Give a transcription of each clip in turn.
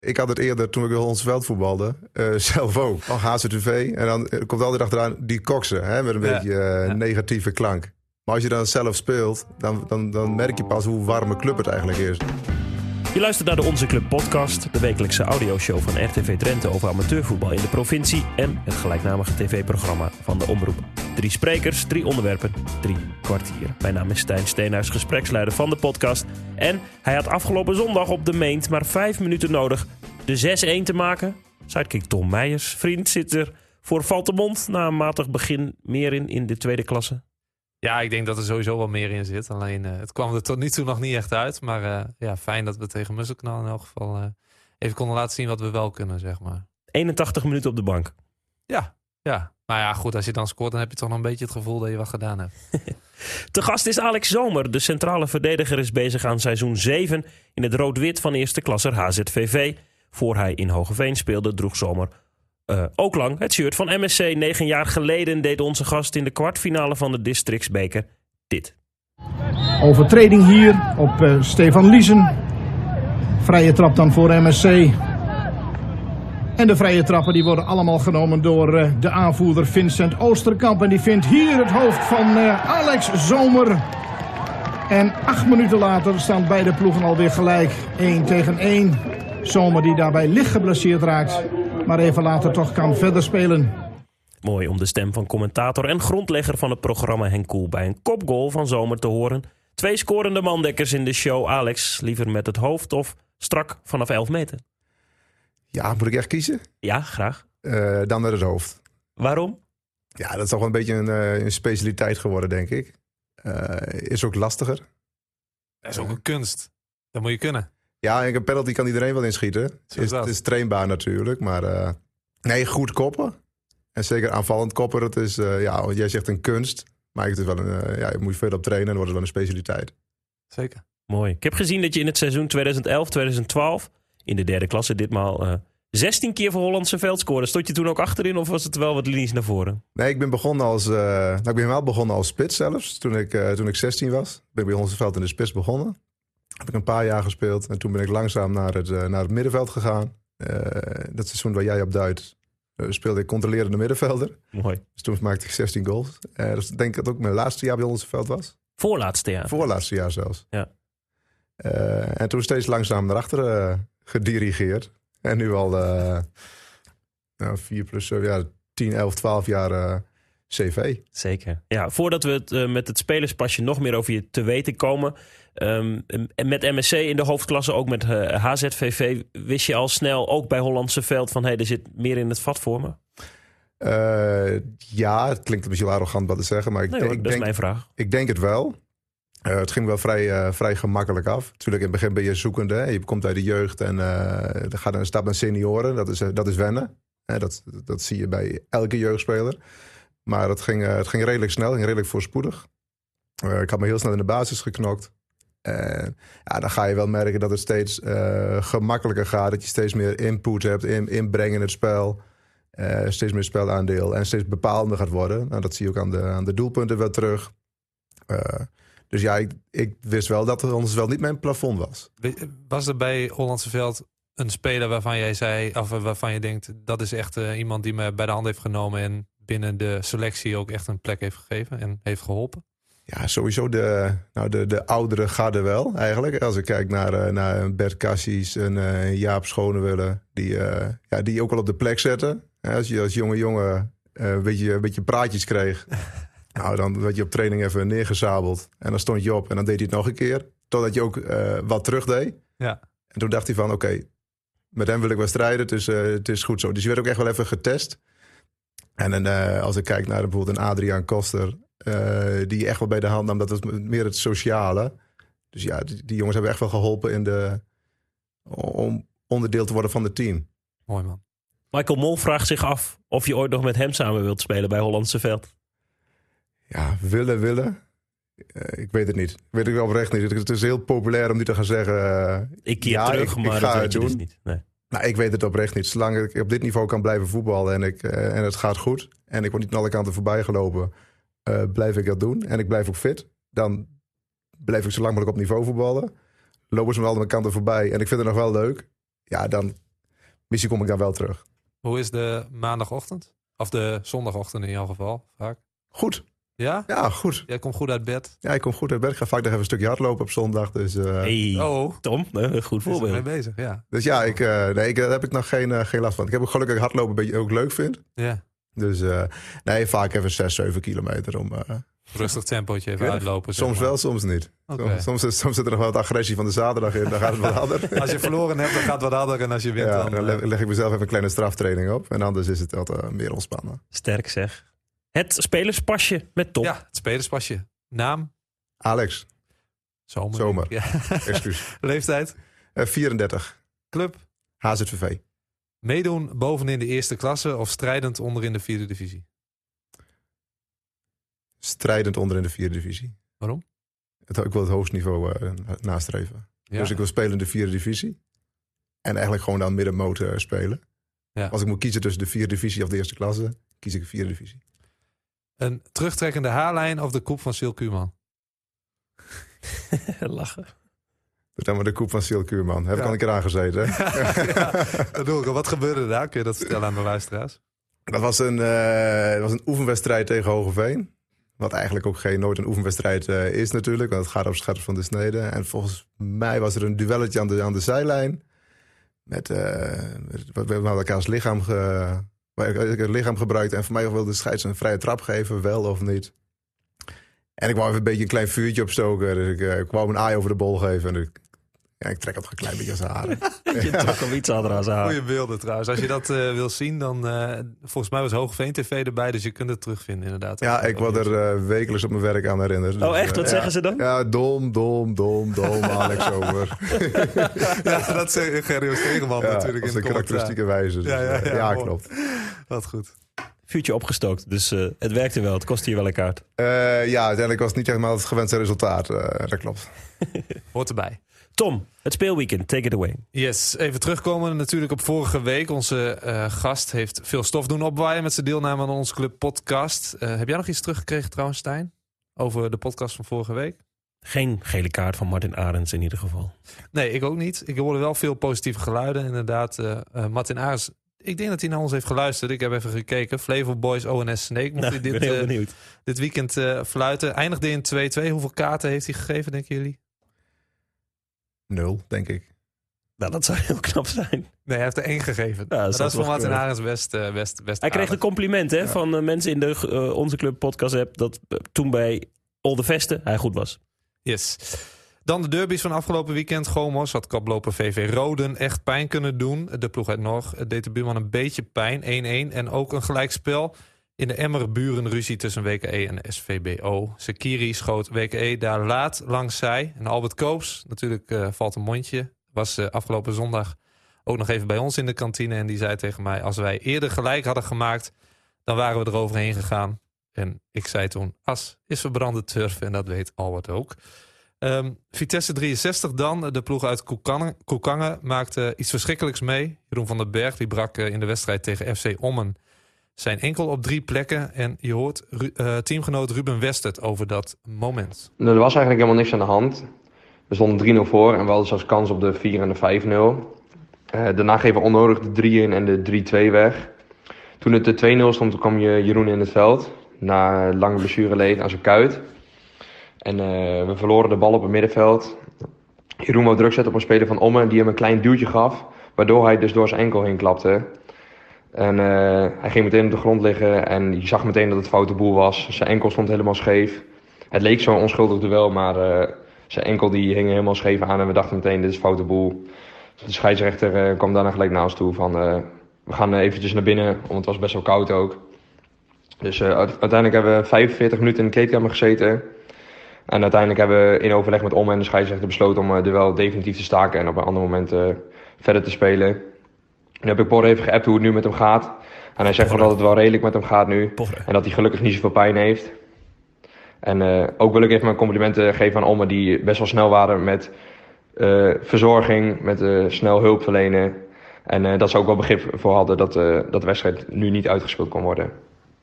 Ik had het eerder toen ik ons veld voetbalde, eh, zelf ook. Al HZTV. En dan eh, komt altijd achteraan die koksen, hè, met een Ja, beetje eh, negatieve klank. Maar als je dan zelf speelt, dan, dan, dan merk je pas hoe warme club het eigenlijk is. Je luistert naar de Onze Club podcast, de wekelijkse audioshow van RTV Drenthe over amateurvoetbal in de provincie en het gelijknamige tv-programma van de Omroep. Drie sprekers, drie onderwerpen, drie kwartier. Mijn naam is Stijn Steenhuis, gespreksleider van de podcast. En hij had afgelopen zondag op de Meent maar vijf minuten nodig de 6-1 te maken. Sidekick Tom Meijers, vriend, zit er voor Valtemont na een matig begin meer in in de tweede klasse. Ja, ik denk dat er sowieso wel meer in zit. Alleen eh, het kwam er tot nu toe nog niet echt uit. Maar eh, ja, fijn dat we tegen Musselkanaal in elk geval eh, even konden laten zien wat we wel kunnen, zeg maar. 81 minuten op de bank. Ja, ja. Maar ja, goed, als je dan scoort, dan heb je toch nog een beetje het gevoel dat je wat gedaan hebt. Te gast is Alex Zomer. De centrale verdediger is bezig aan seizoen 7 in het rood-wit van eerste klasser HZVV. Voor hij in Hogeveen speelde, droeg Zomer eh, ook lang het shirt van MSC. Negen jaar geleden deed onze gast in de kwartfinale van de Districtsbeker dit. Overtreding hier op eh, Stefan Liesen. Vrije trap dan voor MSC. En de vrije trappen die worden allemaal genomen door eh, de aanvoerder Vincent Oosterkamp. En die vindt hier het hoofd van Alex Zomer. En acht minuten later staan beide ploegen alweer gelijk. 1 tegen 1. Zomer die daarbij licht geblesseerd raakt. Maar even later toch kan verder spelen. Mooi om de stem van commentator en grondlegger van het programma Henk Koel bij een kopgoal van Zomer te horen. Twee scorende mandekkers in de show. Alex, liever met het hoofd of strak vanaf 11 meter? Ja, moet ik echt kiezen? Ja, graag. Eh, dan met het hoofd. Waarom? Ja, dat is toch wel een beetje een, eh, een specialiteit geworden, denk ik. Eh, is ook lastiger. Dat is ook een kunst. Dat moet je kunnen. Ja, en een penalty kan iedereen wel inschieten. Is het is trainbaar natuurlijk, maar eh, nee, goed koppen. En zeker aanvallend koppen, dat is, eh, ja, want jij zegt een kunst. Maar het is wel een, eh, ja, je moet veel op trainen en dan wordt het wel een specialiteit. Zeker. Mooi. Ik heb gezien dat je in het seizoen 2011-2012 in de derde klasse ditmaal eh 16 keer voor Hollandse veld scoorde. Stond je toen ook achterin of was het wel wat linies naar voren? Nee, ik ben begonnen als, eh, nou, ik ben helemaal begonnen als spits zelfs. Toen ik, eh, toen ik 16 was, ben ik bij ons veld in de spits begonnen. Heb ik een paar jaar gespeeld en toen ben ik langzaam naar het, eh, naar het middenveld gegaan. Eh, dat seizoen waar jij op duidt, eh, speelde ik controlerende middenvelder. Mooi. Dus toen maakte ik 16 goals. Eh dus ik denk dat het ook mijn laatste jaar bij ons veld was. Voorlaatste jaar. Voorlaatste jaar zelfs. Ja. En toen steeds langzaam naar achteren gedirigeerd. En nu al nou, 4 plus 7, ja, 10, 11, 12 jaar CV. Zeker. Ja, voordat we het, eh, met het spelerspasje nog meer over je te weten komen. en met MSC in de hoofdklasse, ook met eh, HZVV, wist je al snel, ook bij Hollandse veld, van hé, er zit meer in het vat voor me? Eh, ja, het klinkt een beetje arrogant wat te zeggen, maar ik, Nee, denk, hoor, ik, dat is mijn vraag. ik denk het wel. Eh, het ging wel vrij, eh, vrij gemakkelijk af. Natuurlijk, in het begin ben je zoekende. hè. Je komt uit de jeugd en eh dan gaat een stap naar senioren. Dat is, eh, dat is wennen. Dat, dat zie je bij elke jeugdspeler. Maar het ging, eh, het ging redelijk snel, ging redelijk voorspoedig. Eh, ik had me heel snel in de basis geknokt. En ja, dan ga je wel merken dat het steeds eh, gemakkelijker gaat. Dat je steeds meer input hebt, in, inbreng in het spel. Steeds meer spelaandeel en steeds bepalender gaat worden. Nou, dat zie je ook aan de, aan de doelpunten wel terug. Dus ja, ik, ik wist wel dat het ons wel niet mijn plafond was. Was er bij Hollandse Veld een speler waarvan jij zei, of waarvan je denkt, dat is echt iemand die me bij de hand heeft genomen en binnen de selectie ook echt een plek heeft gegeven en heeft geholpen? Ja, sowieso de, nou de, de oudere garde wel eigenlijk. Als ik kijk naar, eh, naar Bert Cassis en eh, Jaap Schonewille, die, eh, ja, die ook wel op de plek zetten. Als je als jonge jongen een, beetje, een beetje praatjes kreeg, nou, dan werd je op training even neergezabeld. En dan stond je op en dan deed hij het nog een keer. Totdat je ook wat terug deed. Ja. En toen dacht hij van, oké, met hem wil ik wel strijden, dus het is goed zo. Dus je werd ook echt wel even getest. En eh, als ik kijk naar bijvoorbeeld een Adriaan Koster, eh, die echt wel bij de hand nam, dat was meer het sociale. Dus ja, die, die jongens hebben echt wel geholpen in de, om onderdeel te worden van het team. Mooi man. Michael Mol vraagt zich af of je ooit nog met hem samen wilt spelen bij Hollandse veld. Ja, willen, willen. Eh, ik weet het niet. Ik weet het oprecht niet. Het is heel populair om nu te gaan zeggen. Ik keer ja, terug, ik, ik maar ga dat het doen. dus niet. Nee. Nou, ik weet het oprecht niet. Zolang ik op dit niveau kan blijven voetballen en, ik, eh, en het gaat goed... en ik word niet aan alle kanten voorbij gelopen... eh, blijf ik dat doen. En ik blijf ook fit. Dan blijf ik zo lang mogelijk op niveau voetballen. Lopen ze me alle kanten voorbij en ik vind het nog wel leuk. Ja, dan Misschien kom ik dan wel terug. Hoe is de maandagochtend? Of de zondagochtend in jouw geval, vaak. Goed. Ja? Ja, goed. Jij komt goed uit bed. Ja, ik kom goed uit bed. Ik ga vaak nog even een stukje hardlopen op zondag. Dus, eh, Hey, Oh, Tom, een goed er mee voorbeeld. bezig, ja. dus ja, ik, eh, nee, ik, daar heb ik nog geen, eh, geen last van. Ik heb ook gelukkig hardlopen een beetje ook leuk vind. Ja, Dus eh, nee, vaak even 6, 7 kilometer. Om, rustig tempootje even Ja, uitlopen. soms maar. wel, soms niet. Soms, soms, zit er nog wel wat agressie van de zaterdag in. Dan gaat het wat harder. Als je verloren hebt, dan gaat het wat harder. En als je wint, Ja, dan... dan leg, ik mezelf even een kleine straftraining op. En anders is het wat eh, meer ontspannen. Sterk zeg. Het spelerspasje met Tom. ja, het spelerspasje. Naam? Alex, Zomer. Zomer. Ja. excuus. Leeftijd? Eh, 34, Club? HZVV. Meedoen bovenin de eerste klasse of strijdend onder in de vierde divisie? Strijdend onder in de vierde divisie. Waarom? Het, ik wil het hoogste niveau eh, nastreven. Ja. Dus ik wil spelen in de vierde divisie. En eigenlijk gewoon dan middenmoot eh, spelen. Ja. Als ik moet kiezen tussen de vierde divisie of de eerste klasse, kies ik de vierde divisie. Een terugtrekkende haarlijn of de koep van Sil Kuurman? Lachen. Dat dan maar de koep van Sil Kuurman. Heb ik al een keer aangezeten. hè? ja, dat doe ik al. Wat gebeurde daar? Kun je dat vertellen aan de luisteraars? Dat was een, eh, dat was een oefenwedstrijd tegen Hogeveen. Wat eigenlijk ook geen, nooit een oefenwedstrijd eh, is natuurlijk. Want het gaat op scherp van de snede. En volgens mij was er een duelletje aan de, aan de zijlijn. Met, eh met, we hadden elkaars lichaam, ge, waar ik- het lichaam gebruikt. En voor mij wilde de scheids een vrije trap geven, wel of niet. En ik wou even een beetje een klein vuurtje opstoken. Dus ik, eh, ik wou een aai over de bol geven. En ik, ja, ik trek het nog een klein beetje aan zijn haren. Je trok hem iets harder aan zijn haar. Goeie beelden trouwens. Als je dat eh, wil zien, dan... eh, volgens mij was Hoogveen TV erbij, dus je kunt het terugvinden inderdaad. Ja, ik word er eh, wekelijks op mijn werk aan herinnerd. Oh echt? Wat ja. zeggen ze dan? Ja, dom, dom, dom, dom, Alex over. Ja, dat zegt Gerrio Stegeman Ja, natuurlijk in de karakteristieke wijze. Dus, Ja, ja, ja, klopt. Wat goed. Vuurtje opgestookt, dus eh, het werkte wel. Het kostte je wel een kaart. Eh, ja, uiteindelijk was het niet helemaal het gewenste resultaat. eh, dat klopt. Hoort erbij. Tom, het speelweekend, take it away. Yes, even terugkomen natuurlijk op vorige week. Onze eh, gast heeft veel stof doen opwaaien met zijn deelname aan onze club podcast. Eh, heb jij nog iets teruggekregen trouwens, Stijn? Over de podcast van vorige week? Geen gele kaart van Martin Arends in ieder geval. Nee, ik ook niet. Ik hoorde wel veel positieve geluiden. Inderdaad, eh, Martin Aars, ik denk dat hij naar ons heeft geluisterd. Ik heb even gekeken. Flavor Boys ONS Snake Nou, hij ik dit, ben heel benieuwd. dit weekend eh, fluiten. Eindigde in 2-2. Hoeveel kaarten heeft hij gegeven, denken jullie? Nul, denk ik. Nou, dat zou heel knap zijn. Nee, hij heeft er één gegeven. dat is voor wel Martin best, eh, best, best Hij kreeg de aardig. compliment hè, van eh, mensen in de eh, Onze Club podcast app... dat toen bij Olde Vesten hij goed was. Yes. Dan de derbies van afgelopen weekend. Gomos had koploper VV Roden echt pijn kunnen doen. De ploeg uit Nog deed de buurman een beetje pijn. 1-1 en ook een gelijkspel. In de Emmer buren ruzie tussen WKE en SVBO. Sekiri schoot WKE daar laat langs zij. En Albert Koops, natuurlijk eh, valt een mondje. Was eh, afgelopen zondag ook nog even bij ons in de kantine. En die zei tegen mij, als wij eerder gelijk hadden gemaakt... dan waren we eroverheen gegaan. En ik zei toen, as is verbrande turf. En dat weet Albert ook. Ehm, Vitesse 63 dan, de ploeg uit Koekangen, Koekangen maakte iets verschrikkelijks mee. Jeroen van den Berg die brak eh, in de wedstrijd tegen FC Ommen zijn enkel op drie plekken. En je hoort Ru- eh, teamgenoot Ruben Westert over dat moment. Nou, er was eigenlijk helemaal niks aan de hand. We stonden 3-0 voor en we hadden zelfs kans op de 4 en de 5-0. Eh, daarna geven we onnodig de 3 in en de 3-2 weg. Toen het de 2-0 stond, kwam je Jeroen in het veld. Na lange blessureleed aan zijn kuit. En eh, we verloren de bal op het middenveld. Jeroen wou druk zetten op een speler van Ommen die hem een klein duwtje gaf. Waardoor hij dus door zijn enkel heen klapte. En eh, hij ging meteen op de grond liggen en je zag meteen dat het foute boel was. Zijn enkel stond helemaal scheef. Het leek zo'n onschuldig duel, maar eh, zijn enkel die hing helemaal scheef aan en we dachten meteen dit is foute boel. De scheidsrechter eh, kwam daarna gelijk naar ons toe van we gaan eventjes naar binnen, want het was best wel koud ook. Dus uite- uiteindelijk hebben we 45 minuten in de kleedkamer gezeten. En uiteindelijk hebben we in overleg met Om en de scheidsrechter besloten om het duel definitief te staken en op een ander moment verder te spelen. Nu heb ik Bor even geappt hoe het nu met hem gaat. En hij zegt dat het wel redelijk met hem gaat nu. Porre. En dat hij gelukkig niet zoveel pijn heeft. En eh, ook wil ik even mijn complimenten geven aan Omme die best wel snel waren met eh, verzorging, met eh, snel hulp verlenen. En dat ze ook wel begrip voor hadden dat, dat de wedstrijd nu niet uitgespeeld kon worden.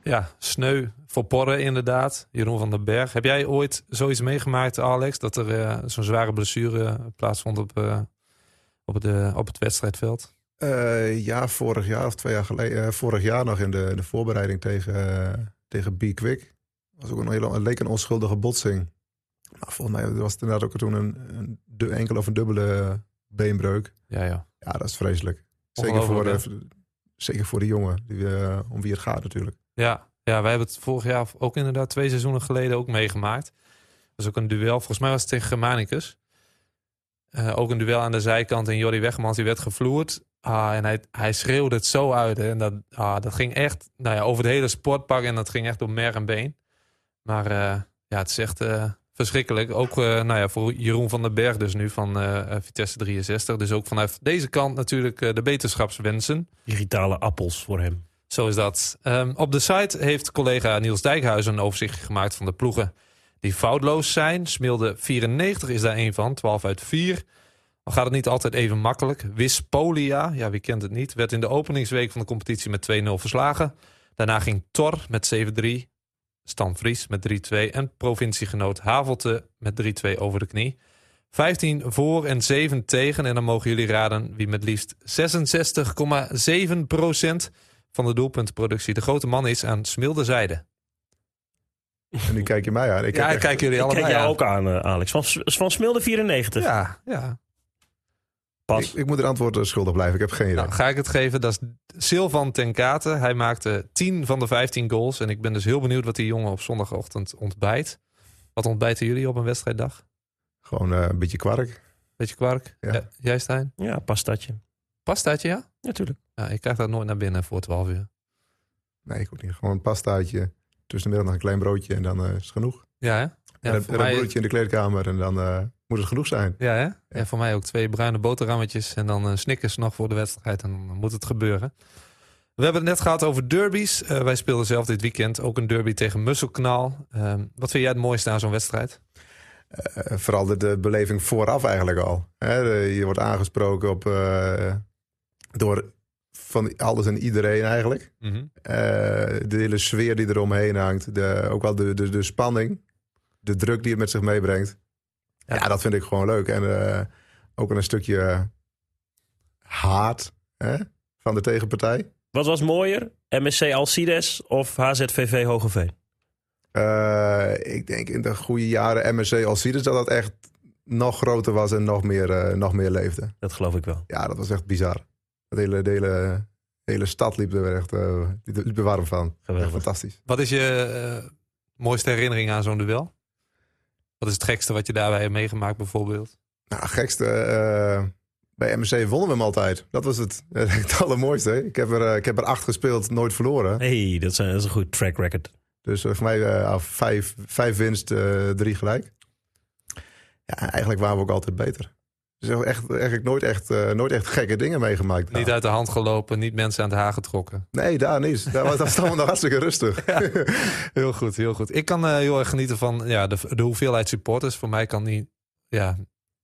Ja, sneu voor Porre inderdaad. Jeroen van den Berg. Heb jij ooit zoiets meegemaakt, Alex, dat er zo'n zware blessure plaatsvond op, op, de, op het wedstrijdveld? Eh, ja, vorig jaar of twee jaar geleden. eh, vorig jaar nog in de, de voorbereiding tegen, eh, tegen B-Quick. was ook een hele, het leek een onschuldige botsing. Maar volgens mij was het inderdaad ook toen een, een enkel of een dubbele beenbreuk. Ja, ja. Ja, dat is vreselijk. Zeker voor, de, zeker voor de jongen die, om wie het gaat natuurlijk. Ja, ja, wij hebben het vorig jaar ook inderdaad twee seizoenen geleden ook meegemaakt. Dat was ook een duel. Volgens mij was het tegen Germanicus. Ook een duel aan de zijkant en Jordi Wegmans die werd gevloerd. Ah, en hij, hij schreeuwde het zo uit. Hè. En dat, ah, dat ging echt nou ja, over het hele sportpark en dat ging echt door mer en been. Maar eh, ja, het is echt eh, verschrikkelijk. Ook eh, nou ja, voor Jeroen van den Berg dus nu van Vitesse 63. Dus ook vanuit deze kant natuurlijk de beterschapswensen. Digitale appels voor hem. Zo is dat. Ehm, op de site heeft collega Niels Dijkhuizen een overzicht gemaakt van de ploegen die foutloos zijn. Smilde 94 is daar één van, 12 uit 4. Al gaat het niet altijd even makkelijk. Wispolia, ja wie kent het niet, werd in de openingsweek van de competitie met 2-0 verslagen. Daarna ging Tor met 7-3, Stan Fries met 3-2 en provinciegenoot Havelte met 3-2 over de knie. 15 voor en 7 tegen. En dan mogen jullie raden wie met liefst 66,7% van de doelpuntenproductie de grote man is aan smilde zijde. En nu kijk je mij aan. Ik ja, ik echt- kijk jullie Ik allemaal kijk jou aan. ook aan, eh, Alex. Van, van Smilde 94. Ja, ja. Pas. ik, ik moet het antwoord schuldig blijven. Ik heb geen idee. Nou, ga ik het geven. Dat is Silvan ten Kate. Hij maakte 10 van de 15 goals. En ik ben dus heel benieuwd wat die jongen op zondagochtend ontbijt. Wat ontbijten jullie op een wedstrijddag? Gewoon eh, een beetje kwark. Beetje kwark? Ja. Ja, jij Stijn? Ja, pastaatje. Pastaatje, ja? Natuurlijk. Ja, ik krijg dat nooit naar binnen voor 12 uur. Nee, ik ook niet. Gewoon een pastaatje. Tussenmiddag nog een klein broodje en dan eh, is het genoeg. Ja, hè? en Ja, een, en broodje in de kleedkamer en dan eh, moet het genoeg zijn. ja, hè? Ja, voor mij ook twee bruine boterhammetjes en dan een Snickers nog voor de wedstrijd. En dan moet het gebeuren. We hebben het net gehad over derbies. Eh, wij speelden zelf dit weekend ook een derby tegen Musselknaal. Ehm, wat vind jij het mooiste aan zo'n wedstrijd? Eh, vooral de, de beleving vooraf eigenlijk al. Hè, de- je wordt aangesproken op, eh, door van alles en iedereen eigenlijk. Mhm. Eh, de hele sfeer die eromheen hangt. De, ook wel de, de, de spanning. De druk die het met zich meebrengt. Ja. Ja, dat vind ik gewoon leuk. En eh, ook een stukje haat hè, van de tegenpartij. Wat was mooier? MSC Alcides of HZVV Hogeveen? Eh, ik denk in de goede jaren MSC Alcides dat dat echt nog groter was en nog meer, eh, nog meer leefde. Dat geloof ik wel. Ja, dat was echt bizar. De hele, de hele, de hele stad liep er echt uh, liep er warm van. Geweldig. Echt fantastisch. Wat is je eh, mooiste herinnering aan zo'n duel? Wat is het gekste wat je daarbij hebt meegemaakt bijvoorbeeld? Nou, gekste. eh, bij MSC wonnen we hem altijd. Dat was het, het allermooiste. hè. Ik heb, er, eh, ik heb er acht gespeeld, nooit verloren. hey, dat is, een, dat is een goed track record. Dus eh, voor mij eh, af vijf, vijf winst, eh, drie gelijk. Ja, eigenlijk waren we ook altijd beter. Dus echt, eigenlijk nooit echt, eh, nooit echt gekke dingen meegemaakt. Niet uit de hand gelopen, niet mensen aan het haar getrokken. Nee, daar niet. Daar was dat was allemaal nog hartstikke rustig. Heel goed, heel goed. Ik kan eh, heel erg genieten van ja, de, de hoeveelheid supporters. Voor mij kan niet, ja,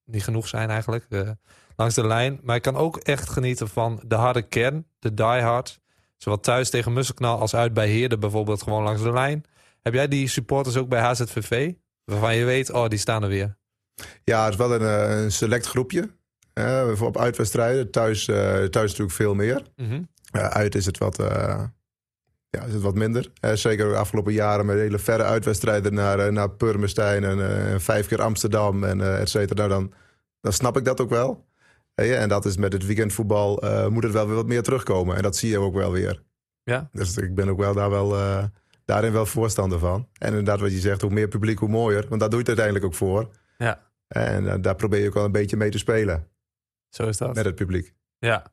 niet genoeg zijn eigenlijk. eh, langs de lijn. Maar ik kan ook echt genieten van de harde kern, de diehard. Zowel thuis tegen Musselknal als uit bij Heerde bijvoorbeeld gewoon langs de lijn. Heb jij die supporters ook bij HZVV? Waarvan je weet, oh, die staan er weer. Ja, het is wel een, eh, een select groepje. Voor op uitwedstrijden. Thuis, eh, thuis natuurlijk veel meer. Mhm. Eh, uit is het wat, ja, is het wat minder. Zeker de afgelopen jaren met hele verre uitwedstrijden naar, naar Purmerstein en vijf keer Amsterdam en et cetera. Nou, dan, dan snap ik dat ook wel. En dat is met het weekendvoetbal moet het wel weer wat meer terugkomen. En dat zie je ook wel weer. Ja. Dus ik ben ook wel daar wel, daarin wel voorstander van. En inderdaad wat je zegt, hoe meer publiek, hoe mooier. Want daar doe je het uiteindelijk ook voor. Ja, En eh, daar probeer je ook wel een beetje mee te spelen zo is dat. met het publiek. Ja,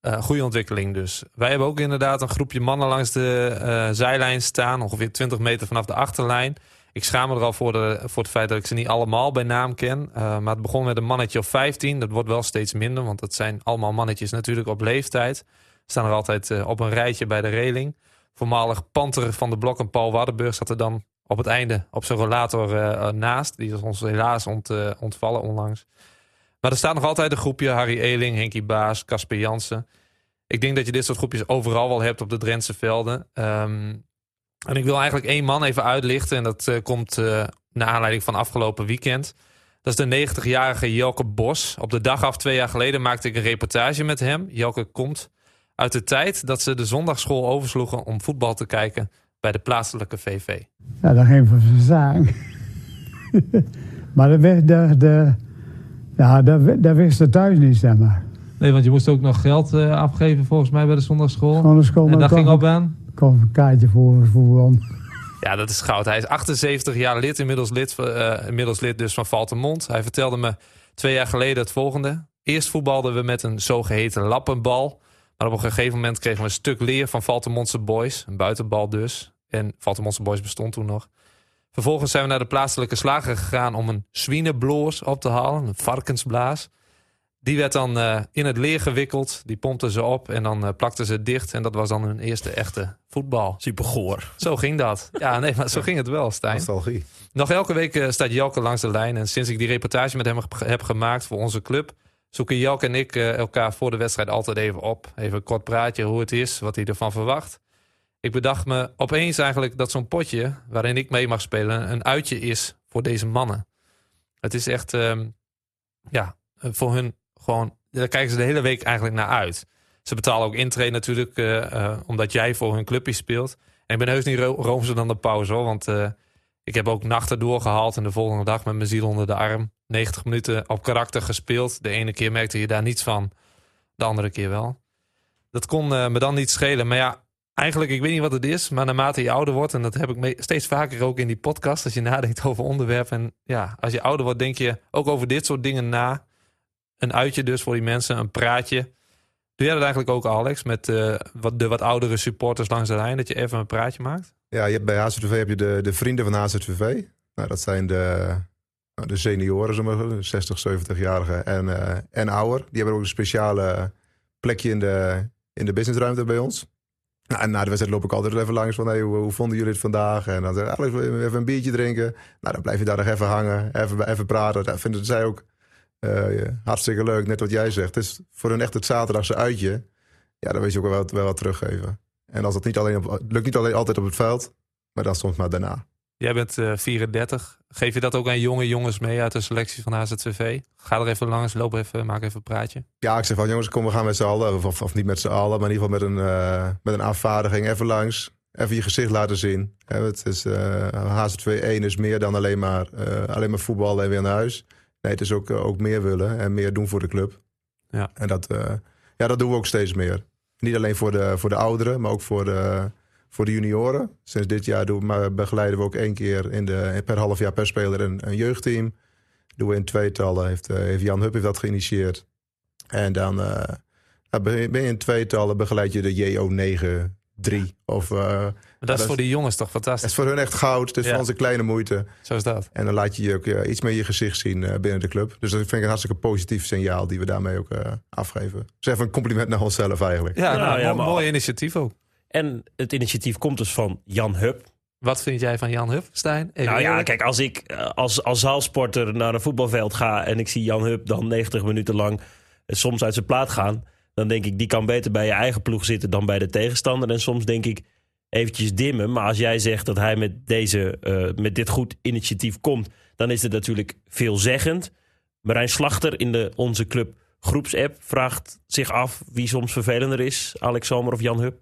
Eh goede ontwikkeling dus. Wij hebben ook inderdaad een groepje mannen langs de eh, zijlijn staan. Ongeveer 20 meter vanaf de achterlijn. Ik schaam me er al voor, de, voor het feit dat ik ze niet allemaal bij naam ken. Maar het begon met een mannetje of 15. Dat wordt wel steeds minder, want dat zijn allemaal mannetjes natuurlijk op leeftijd. Staan er altijd op een rijtje bij de reling. Voormalig panter van de blok en Paul Waddenburg zat er dan op het einde op zijn rollator eh, eh, naast. Die is ons helaas ont, eh, ontvallen onlangs. Maar er staat nog altijd een groepje. Harry Eling, Henkie Baas, Casper Jansen. Ik denk dat je dit soort groepjes overal wel hebt op de Drentse velden. Ehm, en ik wil eigenlijk één man even uitlichten. En dat komt naar aanleiding van afgelopen weekend. Dat is de 90-jarige Jelke Bos. Op de dag af twee jaar geleden maakte ik een reportage met hem. Jelke komt uit de tijd dat ze de zondagschool oversloegen om voetbal te kijken bij de plaatselijke VV. Ja, dat ging van zijn zaak. maar dat wist, de, de, ja, dat, dat wist ze thuis niet, zeg maar. Nee, want je moest ook nog geld eh, afgeven volgens mij bij de zondagschool. Anders kon en dat ging op aan? Ik kon een kaartje voor voetbal. Ja, dat is goud. Hij is 78 jaar lid, inmiddels lid, uh, inmiddels lid dus van Valtemont. Hij vertelde me twee jaar geleden het volgende. Eerst voetbalden we met een zogeheten lappenbal. Maar op een gegeven moment kregen we een stuk leer van Valtemontse Boys. Een buitenbal dus. En Valtemontse Boys bestond toen nog. Vervolgens zijn we naar de plaatselijke slager gegaan om een swinebloos op te halen. Een varkensblaas. Die werd dan uh, in het leer gewikkeld. Die pompten ze op en dan uh, plakten ze dicht. En dat was dan hun eerste echte voetbal. Super goor. Zo ging dat. Ja, nee, maar zo ging het wel, Stijn. Nostalgie. Nog elke week uh, staat Jelke langs de lijn. En sinds ik die reportage met hem heb gemaakt voor onze club... zoeken Jelke en ik elkaar voor de wedstrijd altijd even op. Even een kort praatje hoe het is, wat hij ervan verwacht. Ik bedacht me opeens eigenlijk dat zo'n potje... waarin ik mee mag spelen, een uitje is voor deze mannen. Het is echt... Um, ja, voor hun gewoon, daar kijken ze de hele week eigenlijk naar uit. Ze betalen ook intree natuurlijk, uh, uh, omdat jij voor hun clubje speelt. En ik ben heus niet ro roomser dan de pauze hoor. Want ik heb ook nachten doorgehaald en de volgende dag met mijn ziel onder de arm. 90 minuten op karakter gespeeld. De ene keer merkte je daar niets van, de andere keer wel. Dat kon me dan niet schelen. Maar ja, eigenlijk, ik weet niet wat het is. Maar naarmate je ouder wordt, en dat heb ik steeds vaker ook in die podcast. Als je nadenkt over onderwerpen. En ja, als je ouder wordt, denk je ook over dit soort dingen na een uitje dus voor die mensen, een praatje. Doe jij dat eigenlijk ook, Alex, met uh, wat, de wat oudere supporters langs de lijn, dat je even een praatje maakt? Ja, je hebt, bij HZTV heb je de, de vrienden van HZTV. Nou, dat zijn de, nou, de senioren, zo 60, 70-jarigen en, uh, en ouder. Die hebben ook een speciale plekje in de, in de businessruimte bij ons. Nou, en na de wedstrijd loop ik altijd even langs van hey, hoe, hoe vonden jullie het vandaag? En dan zeg ik, Alex, even een biertje drinken. Nou, dan blijf je daar nog even hangen, even, even praten. Dat vinden zij ook ja, hartstikke leuk, net wat jij zegt. Het is voor hun echt het zaterdagse uitje. Ja, dan weet je ook wel wel wat teruggeven. En als dat niet alleen op, lukt niet alleen altijd op het veld, maar dan soms maar daarna. Jij bent uh, 34. Geef je dat ook aan jonge jongens mee uit de selectie van HZTV? Ga er even langs, loop even, maak even een praatje. Ja, ik zeg van jongens, kom we gaan met z'n allen. Of, of, niet met z'n allen, maar in ieder geval met een, uh, met een afvaardiging. Even langs, even je gezicht laten zien. Ja, het is, uh, HZTV 1 is meer dan alleen maar, alleen maar voetbal en weer naar huis. Nee, het is ook, ook meer willen en meer doen voor de club. Ja. En dat, ja, dat doen we ook steeds meer. Niet alleen voor de, voor de ouderen, maar ook voor de, voor de junioren. Sinds dit jaar doen we, begeleiden we ook één keer in de, per half jaar per speler een, een jeugdteam. Doen we in tweetallen. Heeft, uh, heeft Jan Hupp heeft dat geïnitieerd. En dan uh, ben je in tweetallen begeleid je de JO9 3. Of, uh, maar dat is voor die jongens toch fantastisch? Dat is voor hun echt goud. Het is Ja. voor onze kleine moeite. Zo is dat. En dan laat je je ook ja, iets meer je gezicht zien uh, binnen de club. Dus dat vind ik een hartstikke positief signaal die we daarmee ook uh, afgeven. Dus even een compliment naar onszelf eigenlijk. Ja, nou, ja, mo- maar- mooi initiatief ook. En het initiatief komt dus van Jan Hup. Wat vind jij van Jan Huff, Stijn? Even nou ja, eerlijk. kijk, als ik eh, als, als zaalsporter naar een voetbalveld ga en ik zie Jan Hup dan 90 minuten lang eh, soms uit zijn plaat gaan, dan denk ik, die kan beter bij je eigen ploeg zitten dan bij de tegenstander. En soms denk ik, eventjes dimmen. Maar als jij zegt dat hij met, deze, eh, met dit goed initiatief komt, dan is het natuurlijk veelzeggend. Marijn Slachter in de Onze Club groepsapp vraagt zich af wie soms vervelender is, Alex Zomer of Jan Hup.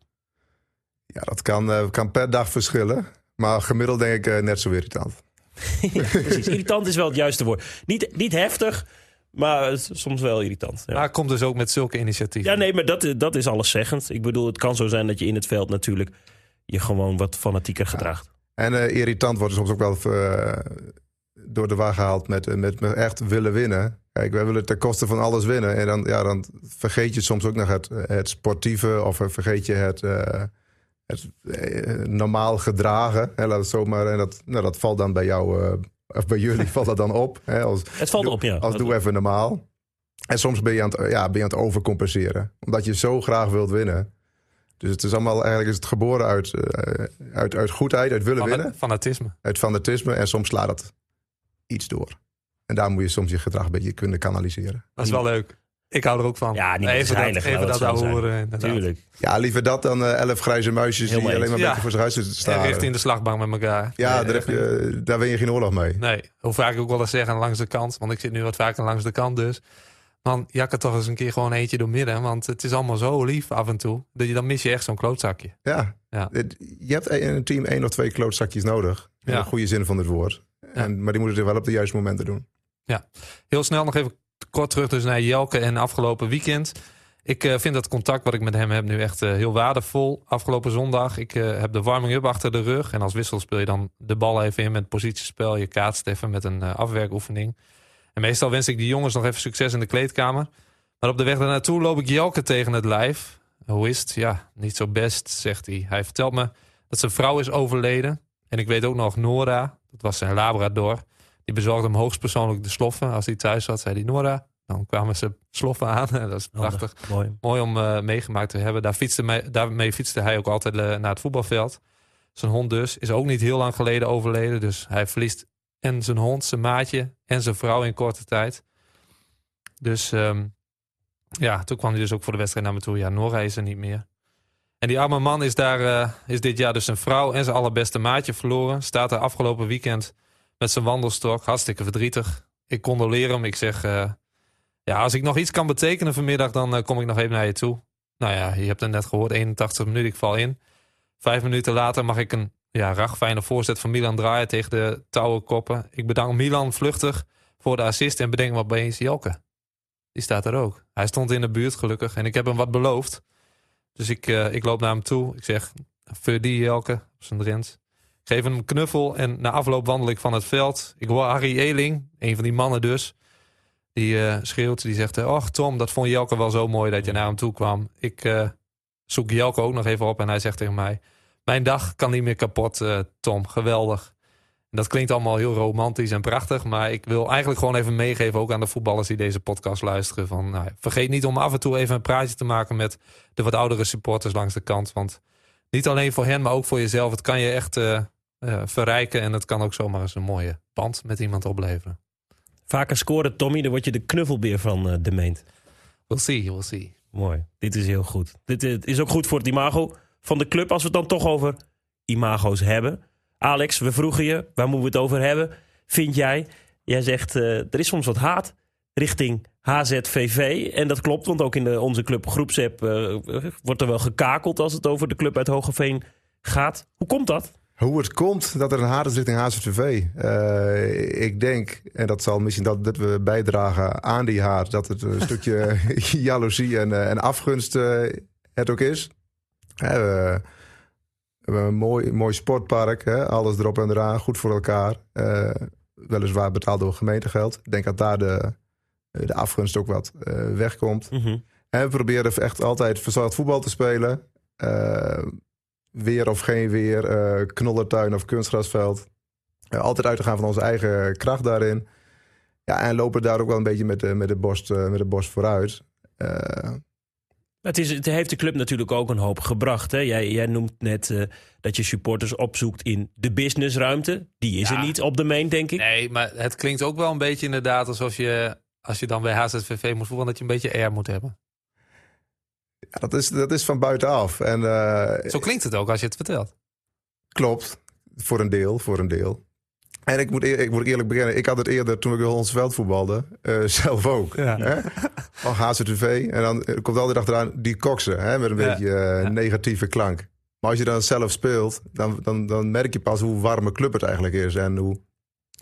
Ja, dat kan, eh, kan per dag verschillen. Maar gemiddeld denk ik eh, net zo irritant. ja, precies. Irritant is wel het juiste woord. Niet, niet heftig, maar het is soms wel irritant. Ja. Maar komt dus ook met zulke initiatieven. Ja, nee, maar dat, dat is alleszeggend. Ik bedoel, het kan zo zijn dat je in het veld natuurlijk je gewoon wat fanatieker gedraagt. En eh, irritant wordt soms ook wel eh, door de war gehaald met, eh, met, met echt willen winnen. Kijk, wij willen ten koste van alles winnen. En dan, ja, dan vergeet je soms ook nog het, het sportieve of vergeet je het, eh, het eh, normaal gedragen. Hè, laat het zo maar. En dat, nou, dat valt dan bij jou, eh, of bij jullie valt dat dan op. Hè, als, Het valt doe, op, ja. Als Dat- doe even normaal. En soms ben je, aan het, ja, ben je aan het overcompenseren. Omdat je zo graag wilt winnen. Dus het is allemaal eigenlijk is het geboren uit, eh, uit, uit goedheid, uit willen winnen. Fanatisme. Uit fanatisme. En soms slaat het iets door. En daar moet je soms je gedrag een beetje kunnen kanaliseren. Dat is wel leuk. Ik hou er ook van. Ja, niet even heilig, dat, even dat zijn. horen. inderdaad. Tuurlijk. Ja, liever dat dan eh, elf grijze muisjes die alleen maar beetje Ja. voor zich uit zitten te En staan. richting de slagbank met elkaar. Ja, Nee, daar, heb je, daar win je geen oorlog mee. Nee, hoe vaak ik ook wel eens zeggen langs de kant. Want ik zit nu wat vaker langs de kant dus. Man, jak er toch eens een keer gewoon eentje door midden. Want het is allemaal zo lief af en toe. Dat je, dan mis je echt zo'n klootzakje. Ja. Ja. Je hebt in een team één of twee klootzakjes nodig. In Ja. de goede zin van het woord. En, maar die moeten het wel op de juiste momenten doen. Heel snel nog even kort terug dus naar Jelke en afgelopen weekend. Ik eh, vind dat contact wat ik met hem heb nu echt eh, heel waardevol. Afgelopen zondag, ik eh, heb de warming-up achter de rug. En als wissel speel je dan de bal even in met positiespel. Je kaatst even met een afwerkoefening. En meestal wens ik die jongens nog even succes in de kleedkamer. Maar op de weg naartoe loop ik Jelke tegen het lijf. Hoe is het? Ja, niet zo best, zegt hij. Hij vertelt me dat zijn vrouw is overleden. En ik weet ook nog Nora, dat was zijn labrador. Die bezorgde hem hoogstpersoonlijk de sloffen. Als hij thuis zat, zei hij Nora. Dan kwamen ze sloffen aan. dat is prachtig. Handig. Mooi. Mooi om eh, meegemaakt te hebben. Daar fietste mij, daarmee fietste hij ook altijd eh, naar het voetbalveld. Zijn hond dus is ook niet heel lang geleden overleden. Dus hij verliest en zijn hond, zijn maatje en zijn vrouw in korte tijd. Dus ehm, ja, toen kwam hij dus ook voor de wedstrijd naar me toe. Ja, Nora is er niet meer. En die arme man is, daar, eh, is dit jaar dus zijn vrouw en zijn allerbeste maatje verloren. Staat er afgelopen weekend met zijn wandelstok. Hartstikke verdrietig. Ik condoleer hem. Ik zeg, eh, ja, als ik nog iets kan betekenen vanmiddag, dan eh, kom ik nog even naar je toe. Nou ja, je hebt het net gehoord, 81 minuten, ik val in. Vijf minuten later mag ik een ja, ragfijne voorzet van Milan draaien tegen de touwen koppen. Ik bedank Milan vluchtig voor de assist en bedenk me opeens Jelke. Die staat er ook. Hij stond in de buurt gelukkig en ik heb hem wat beloofd. Dus ik, eh, ik loop naar hem toe. Ik zeg, voor Jelke, op zijn Drents. Geef hem een knuffel en na afloop wandel ik van het veld. Ik hoor Harry Eling, een van die mannen dus. Die eh, schreeuwt, die zegt... eh, Och Tom, dat vond Jelke wel zo mooi dat je naar hem toe kwam. Ik eh, zoek Jelke ook nog even op en hij zegt tegen mij... Mijn dag kan niet meer kapot, Tom. Geweldig. En dat klinkt allemaal heel romantisch en prachtig... maar ik wil eigenlijk gewoon even meegeven... ook aan de voetballers die deze podcast luisteren... Van, nou, vergeet niet om af en toe even een praatje te maken... met de wat oudere supporters langs de kant. Want niet alleen voor hen, maar ook voor jezelf... het kan je echt eh, verrijken... en het kan ook zomaar eens een mooie band met iemand opleveren. Vaker scoren, Tommy, dan word je de knuffelbeer van eh, de meent. We'll see, we'll see. Mooi. Dit is heel goed. Dit eh, is ook goed voor het imago van de club. Als we het dan toch over imago's hebben. Alex, we vroegen je, waar moeten we het over hebben? Vind jij? Jij zegt, er is soms wat haat richting HZVV. En dat klopt, want ook in de, onze club groepsapp eh, wordt er wel gekakeld... als het over de club uit Hogeveen gaat. Hoe komt dat? Hoe het komt dat er een haat is richting HZVV. Eh, ik denk, en dat zal misschien dat, dat we bijdragen aan die haat... dat het een stukje jaloezie en, eh, en afgunst eh, het ook is. We, hebben een mooi, mooi sportpark, hè, alles erop en eraan, goed voor elkaar. Weliswaar betaald door gemeentegeld. Ik denk dat daar de, de afgunst ook wat wegkomt. Mhm. En we proberen echt altijd verzorgd voetbal te spelen. Weer of geen weer, eh knollertuin of kunstgrasveld. Eh, altijd uit te gaan van onze eigen kracht daarin. Ja, en lopen daar ook wel een beetje met de, met de, borst, eh, met de borst vooruit. Eh, Het, is, het heeft de club natuurlijk ook een hoop gebracht. Hè? Jij, jij noemt net eh, dat je supporters opzoekt in de businessruimte. Die is Ja. er niet op de main, denk ik. Nee, maar het klinkt ook wel een beetje inderdaad alsof je, als je dan bij HZVV moet voetballen, dat je een beetje air moet hebben. Ja, dat, is, dat is van buitenaf. En eh, Zo klinkt het ook als je het vertelt. Klopt, voor een deel, voor een deel. En ik moet, eer- ik moet eerlijk beginnen, ik had het eerder toen ik in Hollands Veld voetbalde, eh, zelf ook. Ja. Hè? Van HZTV. En dan eh, komt altijd achteraan die koksen, hè, met een Ja. beetje Ja. negatieve klank. Maar als je dan zelf speelt, dan, dan, dan merk je pas hoe warme club het eigenlijk is. En hoe,